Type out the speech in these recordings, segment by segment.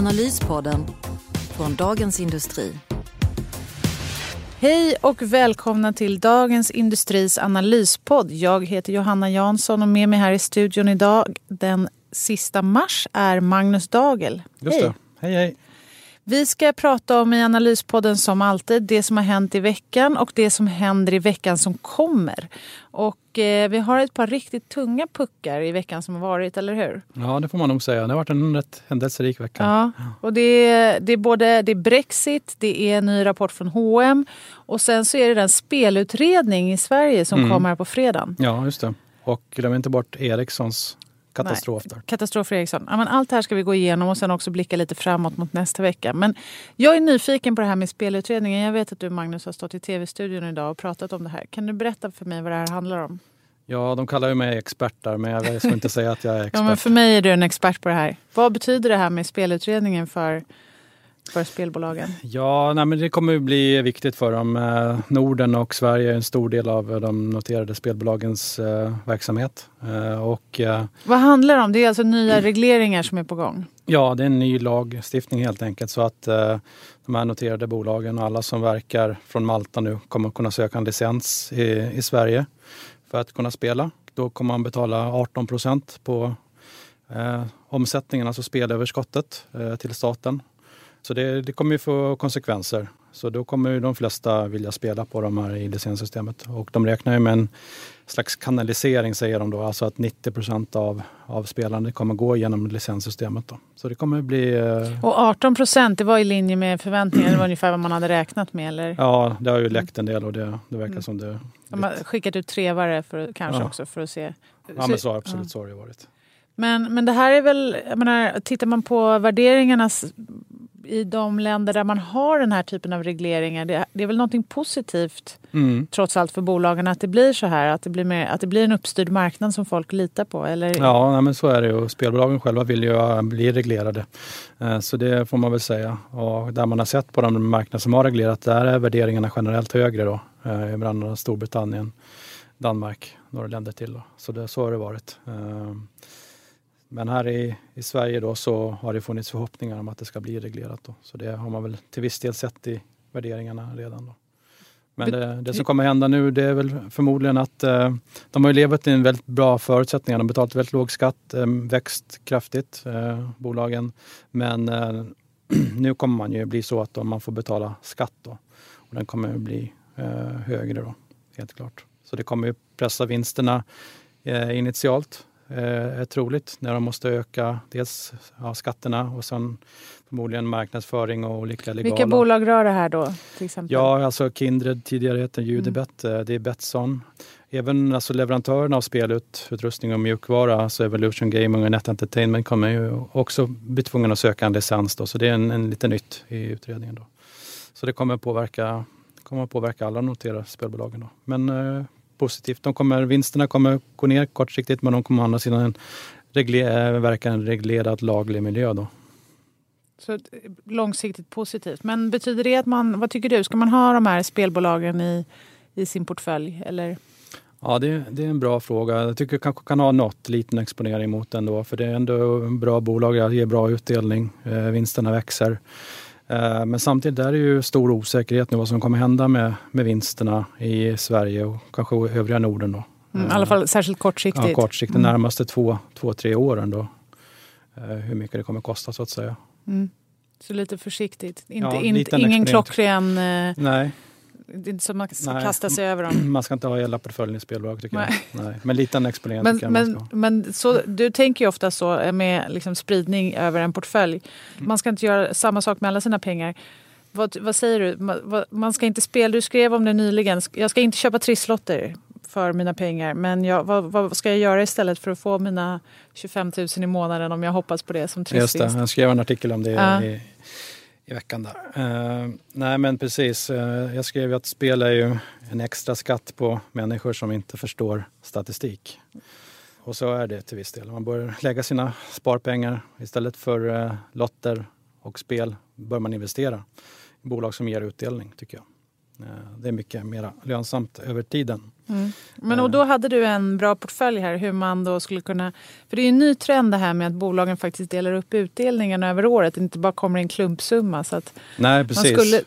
Analyspodden från Dagens Industri. Hej och välkomna till Dagens Industris analyspodd. Jag heter Johanna Jansson och med mig här i studion idag den sista mars är Magnus Dagel. Just hej. det. Hej hej. Vi ska prata om i Analyspodden som alltid det som har hänt i veckan och det som händer i veckan som kommer. Och eh, vi har ett par riktigt tunga puckar i veckan som har varit, eller hur? Ja, det får man nog säga. Det har varit en rätt händelserik vecka. Ja, och det är, det är både det är Brexit, det är en ny rapport från H&M och sen så är det den spelutredning i Sverige som Mm. kommer på fredagen. Ja, just det. Och glöm inte bort Ericssons katastrof där. Katastrof för Ericsson. Ja, men allt det här ska vi gå igenom och sen också blicka lite framåt mot nästa vecka. Men jag är nyfiken på det här med spelutredningen. Jag vet att du Magnus har stått i tv-studion idag och pratat om det här. Kan du berätta för mig vad det här handlar om? Ja, de kallar ju mig expert där, men jag ska inte säga att jag är expert. Ja, men för mig är du en expert på det här. Vad betyder det här med spelutredningen för, för spelbolagen? Ja, nej, men det kommer ju bli viktigt för dem. Eh, Norden och Sverige är en stor del av de noterade spelbolagens eh, verksamhet. Eh, och eh, Vad handlar det om? Det är alltså nya regleringar som är på gång. ja, det är en ny lagstiftning helt enkelt så att eh, de här noterade bolagen och alla som verkar från Malta nu kommer kunna söka en licens i, i Sverige för att kunna spela. Då kommer man betala 18 procent på eh, omsättningen, alltså spelöverskottet eh, till staten. Så det, det kommer ju få konsekvenser. Så då kommer ju de flesta vilja spela på de här i licenssystemet. Och de räknar ju med en slags kanalisering säger de då, alltså att 90 procent av, av spelandet kommer gå genom licenssystemet. Då. Så det kommer bli... Eh, Och 18 procent, det var i linje med förväntningarna. Det var ungefär vad man hade räknat med. Eller? ja, det har ju läckt en del och det, det verkar som det... De har skickat ut trevare för, kanske Ja. också för att se. Ja, men så absolut, så har det varit. Men, men det här är väl, jag menar, tittar man på värderingarna i de länder där man har den här typen av regleringar. Det, det är väl någonting positivt Mm. trots allt för bolagen att det blir så här. Att det blir, mer, att det blir en uppstyrd marknad som folk litar på. Eller? Ja, nej, men så är det ju. Spelbolagen själva vill ju eh, bli reglerade. Eh, Så det får man väl säga. Och där man har sett på de marknader som har reglerat, där är värderingarna generellt högre då. eh, bland annat Storbritannien, Danmark, några länder till. Då. Så, det, så har det varit. Men här i, i Sverige då så har det funnits förhoppningar om att det ska bli reglerat. Då. Så det har man väl till viss del sett i värderingarna redan. Då. Men det, det som kommer hända nu det är väl förmodligen att eh, de har ju levat i en väldigt bra förutsättningar. De har betalat väldigt låg skatt, eh, växt kraftigt, eh, bolagen. Men eh, nu kommer man ju bli så att då man får betala skatt då. Och den kommer att bli eh, högre då, helt klart. Så det kommer ju pressa vinsterna eh, initialt, är troligt, när de måste öka dels ja, skatterna och sen förmodligen marknadsföring och olika legala... Vilka bolag rör det här då? Till exempel? Ja, alltså Kindred tidigare hette Judibet, eh, det är Betsson. Även alltså leverantörerna av spelutrustning och mjukvara, alltså Evolution Gaming och Net Entertainment kommer ju också bli tvungna att söka en licens. Då, så det är en, en lite nytt i utredningen. Då. Så det kommer påverka, kommer påverka alla noterade spelbolagen. Då. Men eh, positivt, de kommer, vinsterna kommer gå ner kortsiktigt men de kommer å andra sidan regle, eh, verka en reglerad laglig miljö. Då. Så ett- långsiktigt positivt. Men betyder det att man, vad tycker du, ska man ha de här spelbolagen i, i sin portfölj? Eller? Ja, det, det är en bra fråga. Jag tycker kanske kan ha något liten exponering mot den då, för det är ändå en bra bolag, det ger bra utdelning, eh, vinsterna växer. Eh, men samtidigt är det ju stor osäkerhet nu vad som kommer hända med, med vinsterna i Sverige och kanske övriga Norden då. Mm, I alla fall särskilt kortsiktigt. Ja, kortsiktigt, de närmaste två, två, tre åren då. Eh, hur mycket det kommer kosta så att säga. Mm. Så lite försiktigt. Inte, Ja, inte, ingen klockren... Eh, Nej, det är inte så man ska Nej. kasta sig över dem. man ska inte ha hela portföljen i spelbolag tycker Nej. jag. Nej. Men liten exponering Men, tycker jag man ska men, ha. men så, du tänker ju ofta så med liksom spridning över en portfölj. Mm. Man ska inte göra samma sak med alla sina pengar. Vad, vad säger du? Man, man ska inte spela, du skrev om det nyligen. Jag ska inte köpa trisslotter. för mina pengar. Men jag, vad, vad, ska jag göra istället för att få mina 25 000 i månaden om jag hoppas på det som trissvinst? Just det, jag skrev en artikel om det ja. i, i veckan. Där. Uh, nej men precis, uh, jag skrev ju att spel är ju en extra skatt på människor som inte förstår statistik. Och så är det till viss del. Man bör lägga sina sparpengar istället för uh, lotter och spel bör man investera i bolag som ger utdelning tycker jag. Det är mycket mer lönsamt över tiden. Mm. Men och då hade du en bra portfölj här hur man då skulle kunna... För det är ju en ny trend det här med att bolagen faktiskt delar upp utdelningen över året. Det inte bara kommer en klumpsumma. Så att Nej, precis. Man skulle,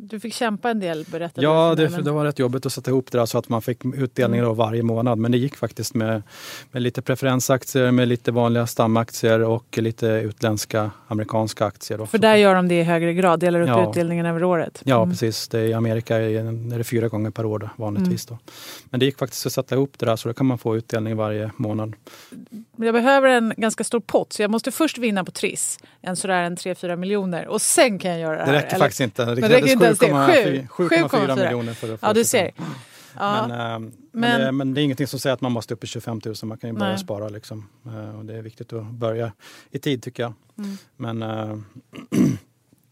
du fick kämpa en del berättade Ja, det, det, var rätt jobbigt att sätta ihop det där så att man fick utdelningar mm. varje månad. Men det gick faktiskt med, med lite preferensaktier, med lite vanliga stamaktier och lite utländska amerikanska aktier. Också. För där gör de det i högre grad, delar upp ja. utdelningen över året? Ja, mm. precis. Det, I Amerika är det fyra gånger per år då, vanligtvis. Mm. Då. Men det gick faktiskt att sätta ihop det där så då kan man få utdelning varje månad. Jag behöver en ganska stor pott så jag måste först vinna på Triss, en sådär en 3-4 miljoner och sen kan jag göra det här. Det räcker eller? faktiskt inte. Det, det inte ens det. 7,4 miljoner för att få Ja, du ser. Ja. Men, äh, men, men, det, men, det, är ingenting som säger att man måste upp i 25 000. Man kan ju börja nej. spara. Liksom. Uh, och det är viktigt att börja i tid tycker jag. Mm. Men, uh,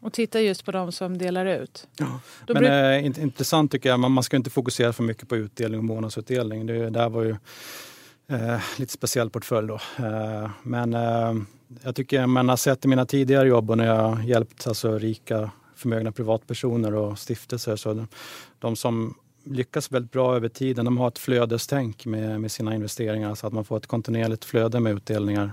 och titta just på de som delar ut. Ja. men äh, intressant tycker jag, man, man ska inte fokusera för mycket på utdelning och månadsutdelning. Det där var ju eh, lite speciell portfölj då. Eh, men eh, jag tycker man har sett i mina tidigare jobb och när jag hjälpt alltså, rika förmögna privatpersoner och stiftelser. Så de, de som lyckas väldigt bra över tiden, de har ett flödestänk med, med sina investeringar så att man får ett kontinuerligt flöde med utdelningar.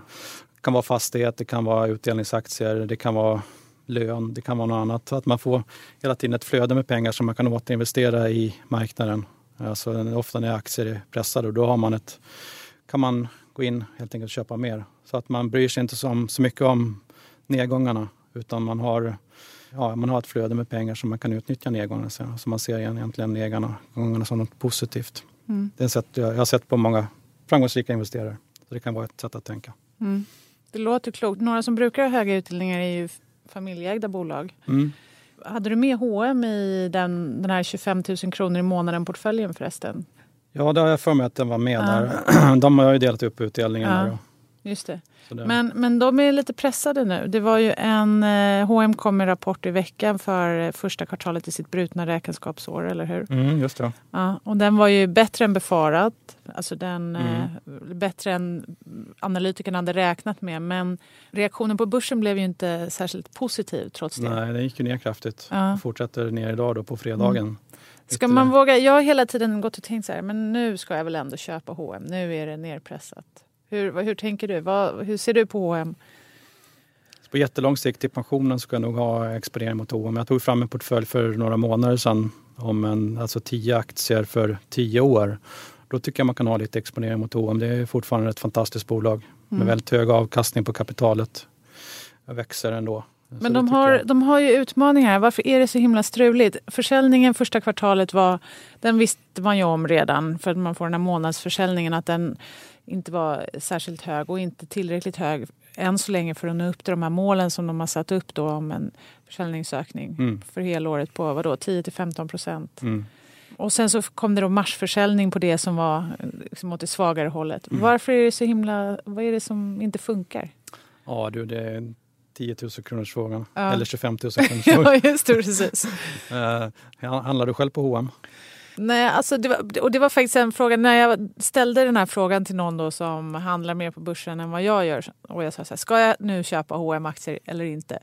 Det kan vara fastighet, det kan vara utdelningsaktier, det kan vara lön, det kan vara något annat. Att man får hela tiden ett flöde med pengar som man kan återinvestera i marknaden. Alltså, ofta när aktier är pressade och då har man ett, kan man gå in helt enkelt och köpa mer. Så att man bryr sig inte så, så mycket om nedgångarna utan man har ja, man har ett flöde med pengar som man kan utnyttja nedgångarna. Så man ser egentligen nedgångarna som något positivt. Mm. Det är sätt jag har sett på många framgångsrika investerare. Så det kan vara ett sätt att tänka. Mm. Det låter klokt. Några som brukar ha höga utdelningar är ju familjeägda bolag. Mm. Hade du med H&M i den, den här 25 000 kronor i månaden-portföljen förresten? Ja, det har jag för mig att den var med ja. där. De har ju delat upp utdelningen. Ja. Just det. Men, men de är lite pressade nu. Det var ju en eh, H&M kom med rapport i veckan för första kvartalet i sitt brutna räkenskapsår, eller hur? Mm, just det. Ja, och den var ju bättre än befarat. Alltså den, mm. eh, bättre än analytikerna hade räknat med. Men reaktionen på börsen blev ju inte särskilt positiv trots det. Nej, den gick ju ner kraftigt. Ja. Fortsätter ner idag då på fredagen. Mm. Ska man våga? Jag har hela tiden gått och tänkt så här, men nu ska jag väl ändå köpa H&M. Nu är det nerpressat. Hur, hur tänker du? Vad, hur ser du på H&M? På jättelång sikt till pensionen ska jag nog ha exponering mot H&M. Jag tog fram en portfölj för några månader sedan om en, alltså tio aktier för tio år. Då tycker jag man kan ha lite exponering mot H&M. Det är fortfarande ett fantastiskt bolag med mm. väldigt hög avkastning på kapitalet. Jag växer ändå. Men de har, de har ju utmaningar. Varför är det så himla struligt? Försäljningen första kvartalet var, den visste man ju om redan för att man får den här månadsförsäljningen att den inte var särskilt hög och inte tillräckligt hög än så länge för att nå upp till de här målen som de har satt upp då om en försäljningsökning mm. för helåret på vadå, 10 till 15 procent. Mm. Och sen så kom det då marsförsäljning på det som var liksom åt det svagare hållet. Mm. Varför är det så himla, vad är det som inte funkar? Ja du, det är 10 000 kronors frågan. Ja. Eller 25 000 kronors frågan. ja, just det, precis. uh, handlar du själv på H&M? Nej, alltså det var, och det var faktiskt en fråga, när jag ställde den här frågan till någon då som handlar mer på börsen än vad jag gör och jag sa så här, ska jag nu köpa hm aktier eller inte?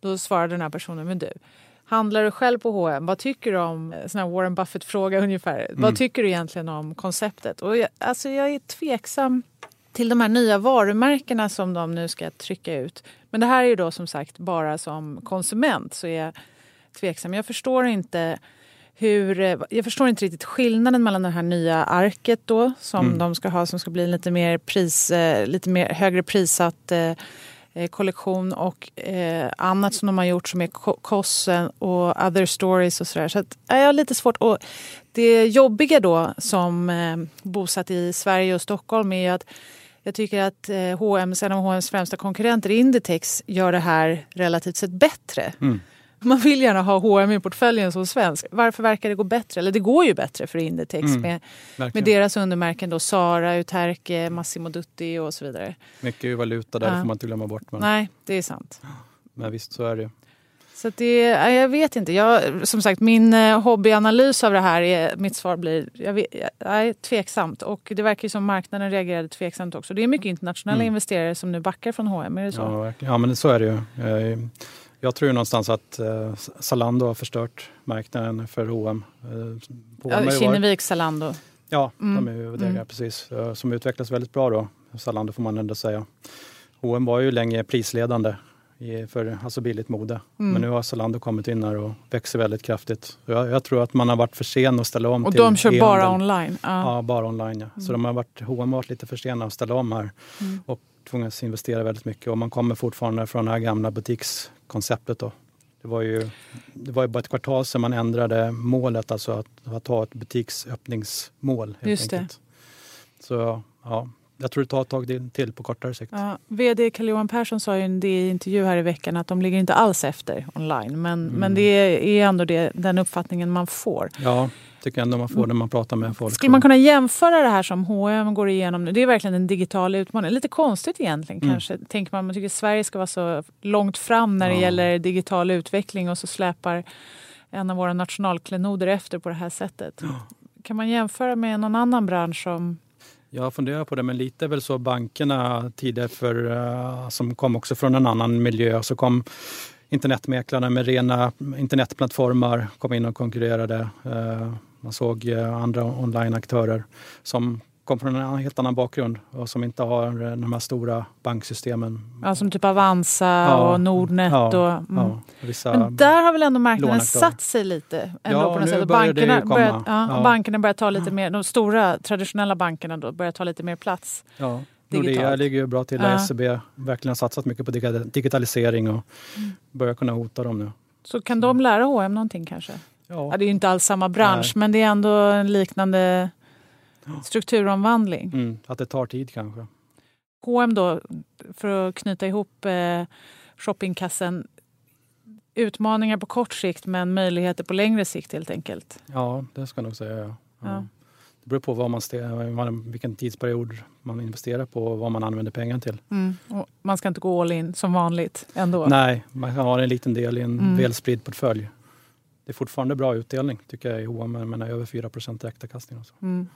Då svarade den här personen, men du, handlar du själv på H&M? Vad tycker du om, sån här Warren Buffett-fråga ungefär, mm. vad tycker du egentligen om konceptet? Och jag, alltså jag är tveksam till de här nya varumärkena som de nu ska trycka ut. Men det här är ju då som sagt bara som konsument så är jag tveksam. Jag förstår inte hur, eh, jag förstår inte riktigt skillnaden mellan det här nya arket då som mm. de ska ha som ska bli lite mer, pris, eh, lite mer högre prissatt eh, kollektion och eh, annat som de har gjort som är Kossen och Other Stories och sådär. Så att, jag har lite svårt. Och det jobbiga då som eh, bosatt i Sverige och Stockholm är att jag tycker att H&M, en av H&M's främsta konkurrenter Inditex gör det här relativt sett bättre. Mm. Man vill gärna ha H&M i portföljen som svensk. Varför verkar det gå bättre? Eller det går ju bättre för Inditex Mm, med, med deras undermärken då Sara, Uterke, Massimo Dutti och så vidare. Mycket valuta där, Ja. får man inte glömma bort. Men, Nej, det är sant. men visst, så är det. Så det, jag vet inte. Jag, som sagt, min eh, hobbyanalys av det här, är, mitt svar blir jag vet, jag är tveksamt. Och det verkar ju som marknaden reagerade tveksamt också. Det är mycket internationella Mm. investerare som nu backar från H&M, är det så? Ja, ja, men så är det ju. Jag tror ju någonstans att eh, Zalando har förstört marknaden för H&M. Eh, Ja, Kinnevik, Zalando. Ja, Mm. de är ju huvudägare Mm. precis. eh, Som utvecklas väldigt bra då. Zalando får man ändå säga. H&M var ju länge prisledande för alltså billigt mode. Mm. Men nu har Zalando kommit in här och växer väldigt kraftigt. Jag, jag tror att man har varit för sen att ställa om Och de kör bara online. Ja. Ja, bara online. Ja. Så de har varit, H&M har varit lite för sena att ställa om här Mm. och tvungits investera väldigt mycket. Och man kommer fortfarande från det här gamla butikskonceptet. Då. Det, var ju, det var ju bara ett kvartal sedan man ändrade målet, alltså att, att ha ett butiksöppningsmål. Helt Just det. enkelt. Så ja, jag tror det tar ett tag till- på kortare sikt. Ja, VD Carl-Johan Persson sa i en intervju här i veckan att de ligger inte alls efter online. Men, Mm. men det är ändå det, den uppfattningen man får. Ja, tycker ändå man får när man pratar med folk. Skulle man kunna jämföra det här som H&M går igenom nu? Det är verkligen en digital utmaning. Lite konstigt egentligen Mm. kanske. Tänker man, man tycker Sverige ska vara så långt fram när det Ja. gäller digital utveckling och så släpar en av våra nationalklenoder efter på det här sättet. Kan man jämföra med någon annan bransch som... Jag funderar på det, men lite väl så bankerna tidigare för, eh, som kom också från en annan miljö. Så kom internetmäklarna med rena internetplattformar, kom in och konkurrerade. Man såg eh, andra onlineaktörer som kom från en helt annan bakgrund och som inte har eh, de här stora banksystemen. Ja, som typ Avanza Ja. och Nordnet. Ja, och, mm. Ja, vissa, Men där har väl ändå marknaden låneaktörer. satt sig lite? Ändå Ja, på nu sätt. Börjar det bankerna, komma. börjat, ja, bankerna börjar ta lite mer, de stora traditionella bankerna då, börjar ta lite mer plats. ja, digitalt. Nordea ligger ju bra till. Ja. SEB verkligen har satsat mycket på digitalisering och Mm. börjar kunna hota dem nu. Så kan de lära H&M någonting kanske? Ja, Ja, det är ju inte alls samma bransch, Nej. men det är ändå en liknande strukturomvandling. mm, att det tar tid kanske. H&M då, för att knyta ihop eh, shoppingkassen, utmaningar på kort sikt men möjligheter på längre sikt helt enkelt. Ja, det ska jag nog säga. Ja. Ja. Det beror på vad man vilken tidsperiod man investerar på och vad man använder pengarna till. Mm. Man ska inte gå all in som vanligt ändå. Nej, man kan ha en liten del i en Mm. välspridd portfölj. Det är fortfarande bra utdelning tycker jag i H&M, men över 4 direktavkastning. och så. Mm.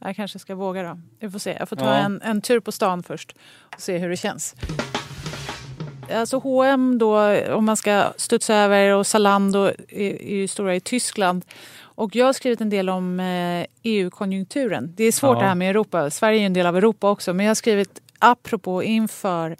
Jag kanske ska våga då. Vi får se. Jag får ta Ja. en, en tur på stan först och se hur det känns. Alltså H&M då, om man ska studsa över och Zalando är, är ju stora i Tyskland. Och jag har skrivit en del om eh, EU-konjunkturen. Det är svårt Ja. det här med Europa. Sverige är ju en del av Europa också. Men jag har skrivit apropå inför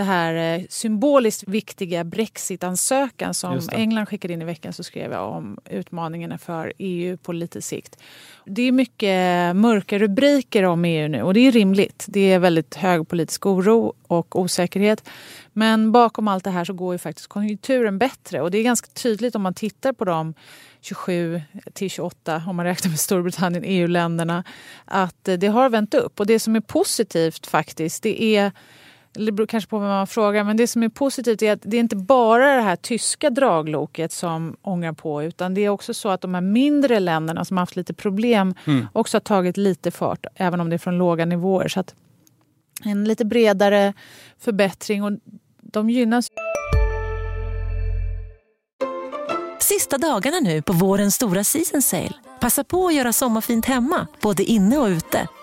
det här eh, symboliskt viktiga Brexit-ansökan som. England skickade in i veckan så skrev jag om utmaningarna för EU på lite sikt. Det är mycket mörka rubriker om EU nu och det är rimligt. Det är väldigt hög politisk oro och osäkerhet. Men bakom allt det här så går ju faktiskt konjunkturen bättre och det är ganska tydligt om man tittar på de 27 till 28, om man räknar med Storbritannien, EU-länderna, att eh, det har vänt upp. Och det som är positivt faktiskt, det är eller det beror kanske på vem man frågar, men det som är positivt är att det är inte bara det här tyska dragloket som ångar på, utan det är också så att de här mindre länderna som har haft lite problem Mm. också har tagit lite fart, även om det är från låga nivåer. Så att en lite bredare förbättring och de gynnas Sista dagarna nu på vårens stora season sale. Passa på att göra sommarfint hemma, både inne och ute.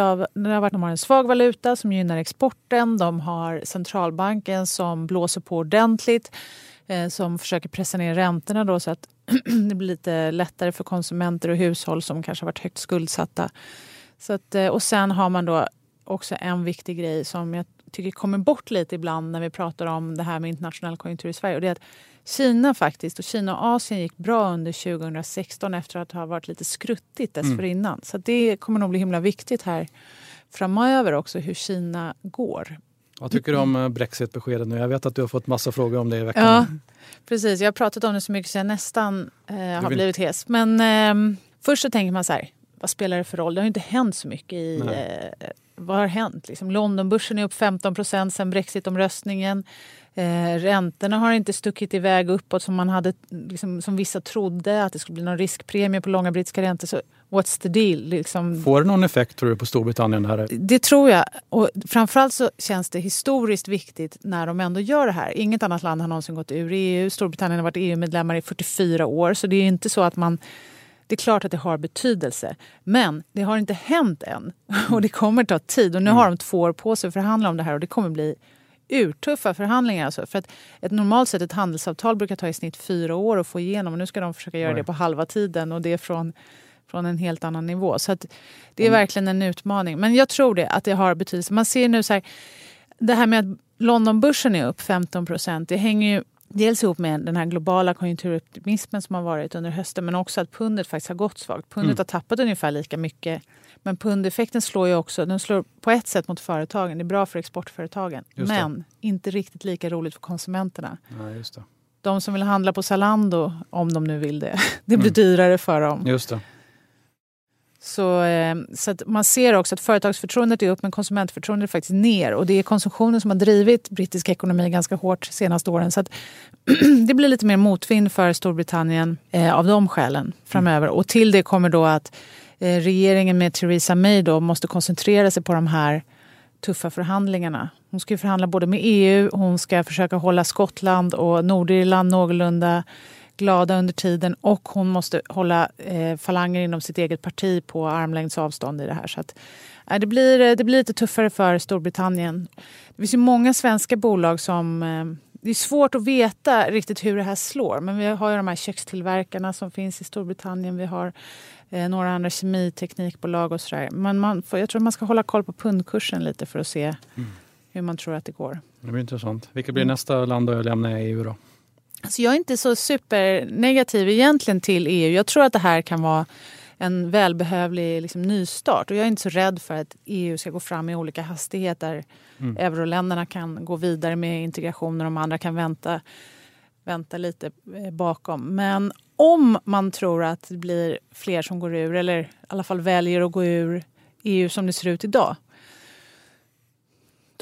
av, det har varit, de har en svag valuta som gynnar exporten. De har centralbanken som blåser på ordentligt. Eh, som försöker pressa ner räntorna då, så att det blir lite lättare för konsumenter och hushåll som kanske har varit högt skuldsatta. Så att, eh, och sen har man då också en viktig grej som jag tycker kommer bort lite ibland när vi pratar om det här med internationell konjunktur i Sverige. Och det är att Kina faktiskt, och Kina och Asien gick bra under 2016 efter att ha varit lite skruttigt dessförinnan. Mm. Så det kommer nog bli himla viktigt här framöver också hur Kina går. Vad tycker du om eh, Brexit-beskedet nu? Jag vet att du har fått massa frågor om det i veckan. Ja, precis. Jag har pratat om det så mycket så jag nästan eh, har vill... blivit hes. Men eh, först så tänker man så här, vad spelar det för roll? Det har ju inte hänt så mycket i... Vad har hänt? Liksom, Londonbörsen är upp 15 procent sen brexitomröstningen. Eh, räntorna har inte stuckit iväg uppåt som, man hade, liksom, som vissa trodde. Att det skulle bli någon riskpremie på långa brittiska räntor. Så what's the deal? Liksom. Får det någon effekt tror du på Storbritannien? Här? Det tror jag. Och framförallt så känns det historiskt viktigt när de ändå gör det här. Inget annat land har någonsin gått ur EU. Storbritannien har varit EU-medlemmar i 44 år. Så det är inte så att man det är klart att det har betydelse. Men det har inte hänt än. Och det kommer ta tid. Och nu har de två år på sig att förhandla om det här och det kommer bli urtuffa förhandlingar. Alltså. För att ett normalt sett ett handelsavtal brukar ta i snitt fyra år att få igenom. Och nu ska de försöka göra det på halva tiden och det är från, från en helt annan nivå. Så det är mm. verkligen en utmaning. Men jag tror det, att det har betydelse. Man ser nu så här, det här med att Londonbörsen är upp 15 procent. Det hänger ju dels ihop med den här globala konjunkturoptimismen som har varit under hösten men också att pundet faktiskt har gått svagt. Pundet mm. har tappat ungefär lika mycket. Men pundeffekten slår ju också, den slår på ett sätt mot företagen. Det är bra för exportföretagen. Men inte riktigt lika roligt för konsumenterna. Ja, just det. De som vill handla på Zalando, om de nu vill det, det blir mm. dyrare för dem. Just det. Så, eh, så att man ser också att företagsförtroendet är upp men konsumentförtroendet är faktiskt ner. Och det är konsumtionen som har drivit brittisk ekonomi ganska hårt de senaste åren. Så att det blir lite mer motvind för Storbritannien eh, av de skälen framöver. Mm. Och till det kommer då att eh, regeringen med Theresa May då måste koncentrera sig på de här tuffa förhandlingarna. Hon ska förhandla både med EU, hon ska försöka hålla Skottland och Nordirland någorlunda glada under tiden och hon måste hålla eh, falanger inom sitt eget parti på armlängds avstånd i det här. Så att, eh, det, blir, eh, det blir lite tuffare för Storbritannien. Det finns ju många svenska bolag som eh, det är svårt att veta riktigt hur det här slår. Men vi har ju de här kökstillverkarna som finns i Storbritannien. Vi har eh, några andra kemiteknikbolag och sådär. Men man får, jag tror man ska hålla koll på pundkursen lite för att se mm. hur man tror att det går. Det blir intressant. Vilket blir mm. nästa land att lämna EU då? Alltså jag är inte så supernegativ egentligen till EU. Jag tror att det här kan vara en välbehövlig liksom, nystart. Och jag är inte så rädd för att EU ska gå fram i olika hastigheter. Mm. Euroländerna kan gå vidare med integration och de andra kan vänta, vänta lite eh, bakom. Men om man tror att det blir fler som går ur, eller i alla fall väljer att gå ur EU som det ser ut idag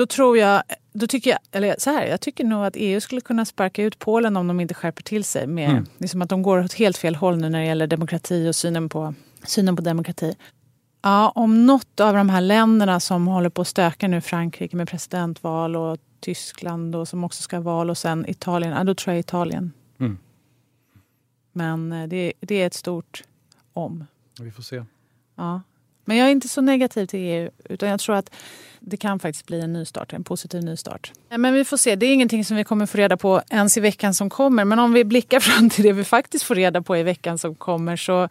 då tror jag, då tycker jag, eller så här, jag tycker nog att EU skulle kunna sparka ut Polen om de inte skärper till sig. Med, mm. liksom att de går åt helt fel håll nu när det gäller demokrati och synen på, synen på demokrati. Ja, om något av de här länderna som håller på att stöka nu, Frankrike med presidentval och Tyskland och som också ska ha val och sen Italien, ja, då tror jag Italien. Mm. Men eh, det, det är ett stort om. Vi får se. Ja. Men jag är inte så negativ till EU. Utan jag tror att det kan faktiskt bli en nystart, en positiv nystart. Men vi får se. Det är ingenting som vi kommer få reda på ens i veckan som kommer. Men om vi blickar fram till det vi faktiskt får reda på i veckan som kommer så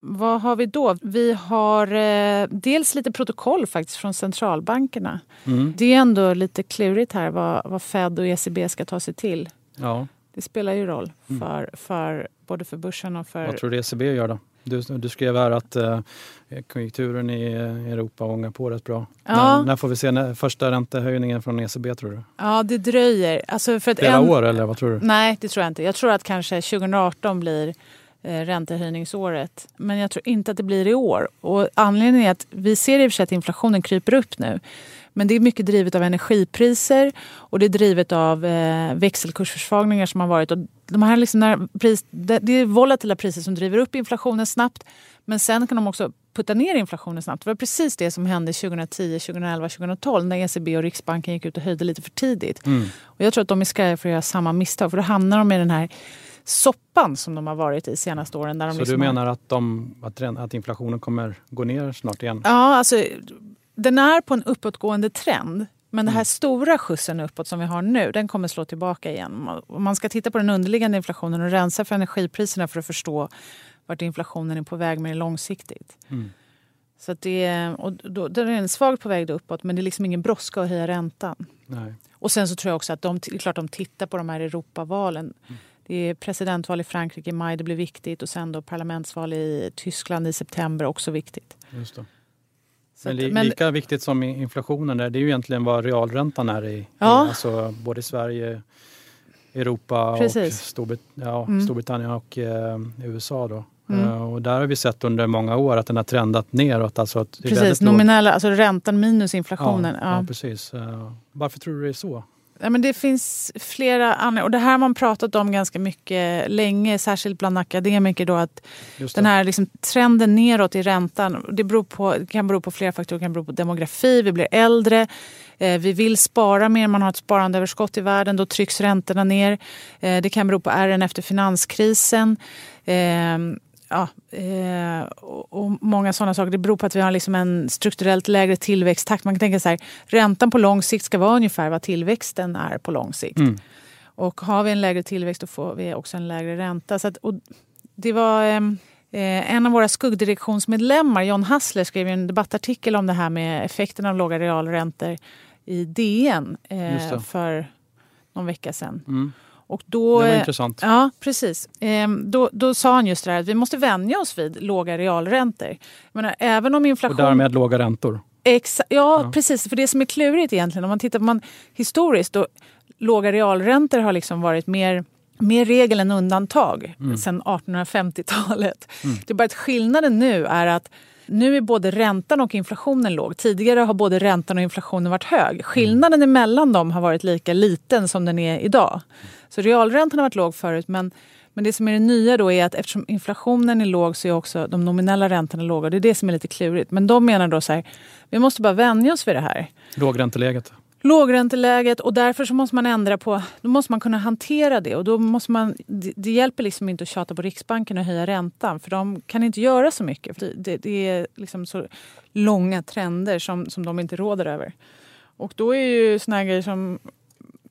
vad har vi då? Vi har eh, dels lite protokoll faktiskt från centralbankerna. Mm. Det är ändå lite klurigt här vad, vad Fed och ECB ska ta sig till. Ja. Det spelar ju roll för, mm. för, både för börsen och för... Vad tror du ECB gör då? Du, du skrev här att eh, konjunkturen i Europa ångar på rätt bra. Ja. När, när, får vi se när, första räntehöjningen från ECB tror du? Ja, det dröjer. Alltså för Flera en... år eller vad tror du? Nej, det tror jag inte. Jag tror att kanske 2018 blir eh, räntehöjningsåret. Men jag tror inte att det blir i år. Och anledningen är att vi ser i och för sig att inflationen kryper upp nu. Men det är mycket drivet av energipriser och det är drivet av eh, växelkursförsvagningar som har varit. Och de här liksom när pris, det, det är volatila priser som driver upp inflationen snabbt. Men sen kan de också putta ner inflationen snabbt. Det var precis det som hände 2010, 2011, 2012 när ECB och Riksbanken gick ut och höjde lite för tidigt. Mm. Och jag tror att de är skrajade för att göra samma misstag. För då hamnar de i den här soppan som de har varit i senaste åren. Där de Så liksom du menar att, de, att, att inflationen kommer gå ner snart igen? Ja, alltså den är på en uppåtgående trend. Men den här mm. stora skjutsen uppåt som vi har nu, den kommer slå tillbaka igen. Om man ska titta på den underliggande inflationen och rensa för energipriserna för att förstå vart inflationen är på väg med långsiktigt. Mm. Så det, och då, då är den svagt på väg uppåt men det är liksom ingen brådska att höja räntan. Nej. Och sen så tror jag också att de, det är klart de tittar på de här Europavalen. Mm. Det är presidentval i Frankrike i maj, det blir viktigt och sen då parlamentsval i Tyskland i september, också viktigt. Just det. Men, li, men, lika viktigt som inflationen är, det är ju egentligen vad realräntan är i, ja. alltså både Sverige, Europa Precis. och Storbrit ja, mm. Storbritannien och eh, USA. Då. Mm. Uh, och där har vi sett under många år att den har trendat neråt. Alltså att precis, nominella, alltså räntan minus inflationen. Ja, ja. ja precis. Uh, varför tror du det är så? Ja, men det finns flera anledningar. Och det här har man pratat om ganska mycket länge, särskilt bland akademiker. Då, att den här liksom, trenden neråt i räntan det, beror på, det kan bero på flera faktorer. Det kan bero på demografi, vi blir äldre. Eh, vi vill spara mer, man har ett sparandeöverskott i världen. Då trycks räntorna ner. Eh, det kan bero på RN efter finanskrisen. Eh, ja, eh, och många sådana saker. Det beror på att vi har liksom en strukturellt lägre tillväxttakt. Man kan tänka så här, räntan på lång sikt ska vara ungefär vad tillväxten är på lång sikt. Mm. Och har vi en lägre tillväxt då får vi också en lägre ränta. Så att, det var ehm, eh, en av våra skuggdirektionsmedlemmar, John Hassler, skrev en debattartikel om det här med effekten av låga realräntor i DN eh, för någon vecka sedan. Mm. Och då, det var intressant. Ja, precis. Ehm, då, då sa han just det här att vi måste vänja oss vid låga realräntor. Menar, även om inflation... Och därmed låga räntor? Exa ja, ja, precis. För det som är klurigt egentligen, om man tittar på man, historiskt, då, låga realräntor har liksom varit mer mer regel än undantag mm. sedan 1850-talet. Mm. Det är bara att skillnaden nu är att nu är både räntan och inflationen låg. Tidigare har både räntan och inflationen varit hög. Skillnaden mm. mellan dem har varit lika liten som den är idag. Så realräntan har varit låg förut men, men det som är det nya då är att eftersom inflationen är låg så är också de nominella räntorna låga. Det är det som är lite klurigt. Men de menar då så här, vi måste bara vänja oss vid det här. Lågränteläget? Lågränteläget och därför så måste man ändra på, då måste man kunna hantera det och då måste man, det, det hjälper liksom inte att tjata på Riksbanken och höja räntan för de kan inte göra så mycket. Det, det, det, är liksom så långa trender som, som de inte råder över. Och då är ju såna grejer som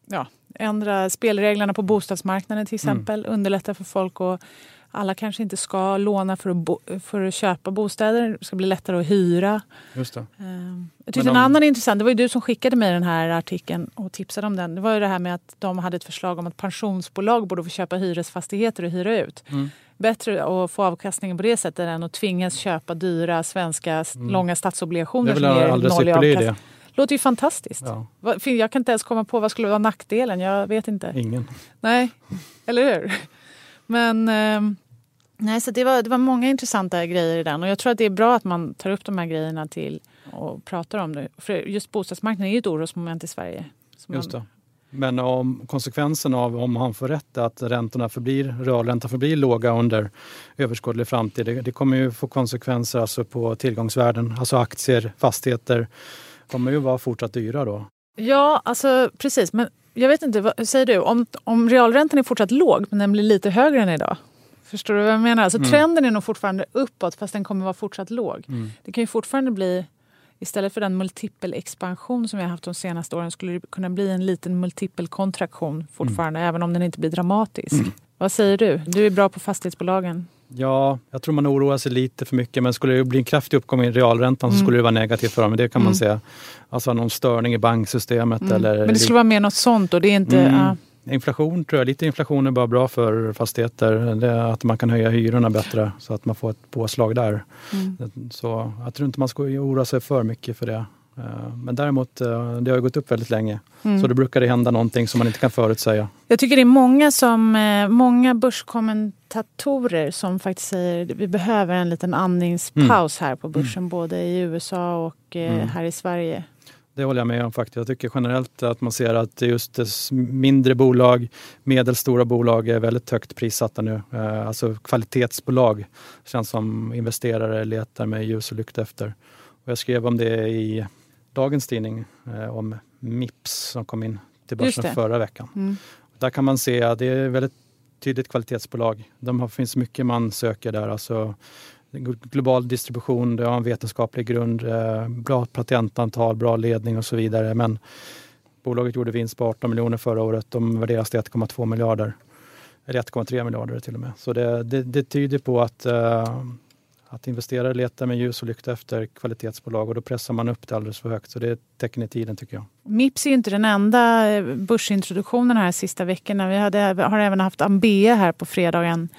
ja, ändra spelreglerna på bostadsmarknaden till mm. exempel, mm. underlätta för folk att alla kanske inte ska låna för att, bo, för att köpa bostäder. Det ska bli lättare att hyra. Just det. Ehm, jag tyckte om... en annan intressant, det var ju du som skickade mig den här artikeln och tipsade om den. Det var ju det här med att de hade ett förslag om att pensionsbolag borde få köpa hyresfastigheter och hyra ut. Mm. Bättre att få avkastningen på det sättet än att tvingas köpa dyra svenska mm. långa statsobligationer som ger noll i avkastning. låter ju fantastiskt. Ja. Jag kan inte ens komma på vad skulle vara nackdelen. Jag vet inte. Ingen. Nej, eller hur? Men eh, nej, så det, var, det var många intressanta grejer i den och jag tror att det är bra att man tar upp de här grejerna till och pratar om det. För just bostadsmarknaden är ju ett orosmoment i Sverige. Just det. Men om konsekvensen av om han får rätt att räntorna förblir, realräntan förblir låga under överskådlig framtid, det, det, kommer ju få konsekvenser alltså på tillgångsvärden, alltså aktier, fastigheter kommer ju vara fortsatt dyra då. Ja, alltså precis. Men jag vet inte, vad säger du? Om, om realräntan är fortsatt låg men den blir lite högre än idag. Förstår du vad jag menar? Alltså, mm. Trenden är nog fortfarande uppåt fast den kommer vara fortsatt låg. Mm. Det kan ju fortfarande bli, istället för den multipelexpansion som vi har haft de senaste åren skulle det kunna bli en liten multipelkontraktion fortfarande mm. även om den inte blir dramatisk. Mm. Vad säger du? Du är bra på fastighetsbolagen. Ja, jag tror man oroar sig lite för mycket men skulle det bli en kraftig uppgång i realräntan mm. så skulle det vara negativt för dem. Det kan man mm. säga. Alltså någon störning i banksystemet. Mm. Eller, men det skulle vara mer något sånt och det är inte... Ja. Inflation tror jag, lite inflation är bara bra för fastigheter. Det att man kan höja hyrorna bättre så att man får ett påslag där. Mm. Så jag tror inte man ska oroa sig för mycket för det. Eh, men däremot, eh, det har gått upp väldigt länge. Mm. Så då brukar det hända någonting som man inte kan förutsäga. Jag tycker det är många, som, eh, många börskommentatorer som faktiskt säger att vi behöver en liten andningspaus mm. här på börsen. Mm. Både i USA och mm. här i Sverige. Det håller jag med om faktiskt. Jag tycker generellt att man ser att just mindre bolag, medelstora bolag är väldigt högt prissatta nu. Alltså kvalitetsbolag känns som investerare letar med ljus och lykta efter. Och jag skrev om det i dagens tidning eh, om Mips som kom in till börsen förra veckan. Mm. Där kan man se att det är väldigt tydligt kvalitetsbolag. De finns mycket man söker där. Alltså, global distribution, det har en vetenskaplig grund, eh, bra patentantal, bra ledning och så vidare. Men bolaget gjorde vinst på 18 miljoner förra året. De värderas till 1,2 miljarder. Eller 1,3 miljarder till och med. Så det, det, det tyder på att uh, att investerare letar med ljus och lykta efter kvalitetsbolag och då pressar man upp det alldeles för högt. Så det är ett tecken i tiden tycker jag. Mips är inte den enda eh, börsintroduktionen här sista veckorna. Vi hade, har även haft Ambea här på fredagen.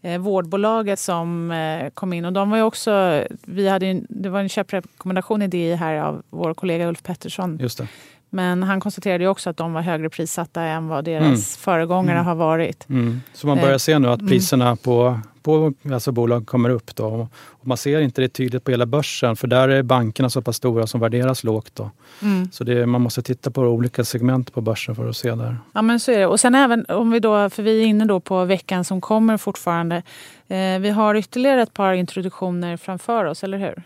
Eh, vårdbolaget som eh, kom in och de var ju också, vi hade, det var en köprekommendation i det här av vår kollega Ulf Pettersson. Just det. Men han konstaterade ju också att de var högre prissatta än vad deras mm. föregångare mm. har varit. Mm. Så man börjar eh, se nu att mm. priserna på, på alltså bolag kommer upp. Då. Och man ser inte det tydligt på hela börsen för där är bankerna så pass stora som värderas lågt. Då. Mm. Så det, man måste titta på olika segment på börsen för att se där. Ja men så är det. Och sen även om vi då, för vi är inne då på veckan som kommer fortfarande. Eh, vi har ytterligare ett par introduktioner framför oss, eller hur?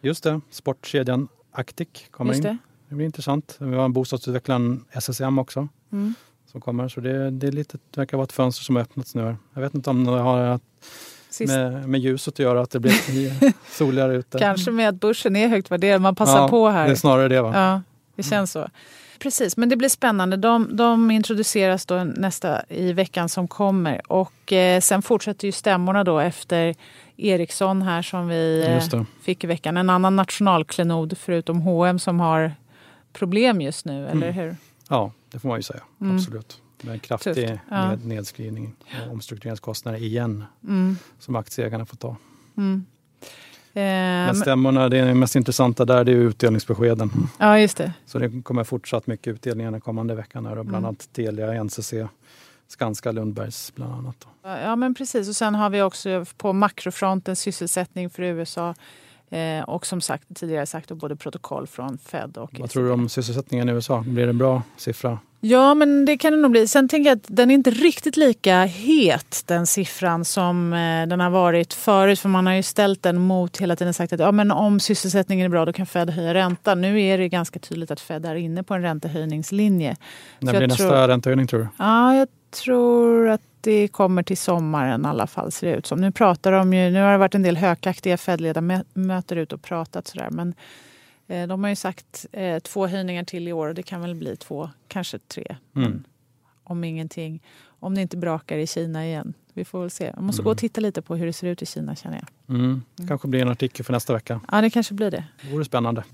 Just det, sportkedjan Actic kommer Just in. Det blir intressant. Vi har en bostadsutvecklaren SSM också. Mm. Som kommer. Så det, det, är lite, det verkar vara ett fönster som har öppnats nu. Jag vet inte om det har med, med ljuset att göra, att det blir soligare ute. Kanske med att börsen är högt värderad. Man passar ja, på här. Det är snarare det. Va? Ja, det känns så. Precis, men det blir spännande. De, de introduceras då nästa i veckan som kommer. Och eh, sen fortsätter ju stämmorna då efter Ericsson här som vi eh, fick i veckan. En annan nationalklenod förutom H&M som har problem just nu, eller mm. hur? Ja, det får man ju säga. Mm. Absolut. Med en kraftig ja. ned, nedskrivning och omstruktureringskostnader igen mm. som aktieägarna får ta. Mm. Men stämmorna, det mest intressanta där det är utdelningsbeskeden. Ja, just det. Så det kommer fortsatt mycket utdelningar den kommande veckan. Här, och bland mm. annat Telia, NCC, Skanska, Lundbergs bland annat. Ja, men precis. Och sen har vi också på makrofronten sysselsättning för USA Eh, och som sagt, tidigare sagt, både protokoll från Fed och Vad tror du om sysselsättningen i USA? Blir det en bra siffra? Ja, men det kan det nog bli. Sen tänker jag att den är inte riktigt lika het, den siffran, som eh, den har varit förut. För man har ju ställt den mot hela tiden sagt att ja, men om sysselsättningen är bra då kan Fed höja räntan. Nu är det ganska tydligt att Fed är inne på en räntehöjningslinje. När blir nästa tror... räntehöjning tror du? Ja, jag tror att det kommer till sommaren i alla fall ser det ut som. Nu pratar de ju, nu har det varit en del hökaktiga Fed-ledamöter ut och pratat sådär men eh, de har ju sagt eh, två höjningar till i år och det kan väl bli två, kanske tre. Mm. Om ingenting, om det inte brakar i Kina igen. Vi får väl se. Jag måste mm. gå och titta lite på hur det ser ut i Kina känner jag. Mm. kanske blir en artikel för nästa vecka. Ja, det kanske blir det. Det vore spännande.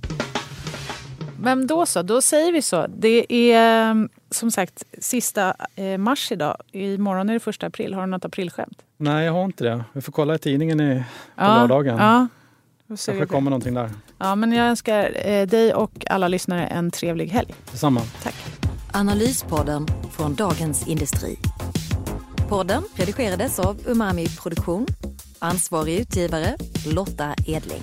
Men då så, då säger vi så. Det är mm, som sagt sista eh, mars idag. Imorgon är det första april. Har du något aprilskämt? Nej, jag har inte det. Vi får kolla i tidningen i, på ja, lördagen. Ja. Kanske kommer någonting där. Ja, men jag önskar eh, dig och alla lyssnare en trevlig helg. Detsamma. Tack. Analyspodden från Dagens Industri. Podden redigerades av Umami Produktion. Ansvarig utgivare Lotta Edling.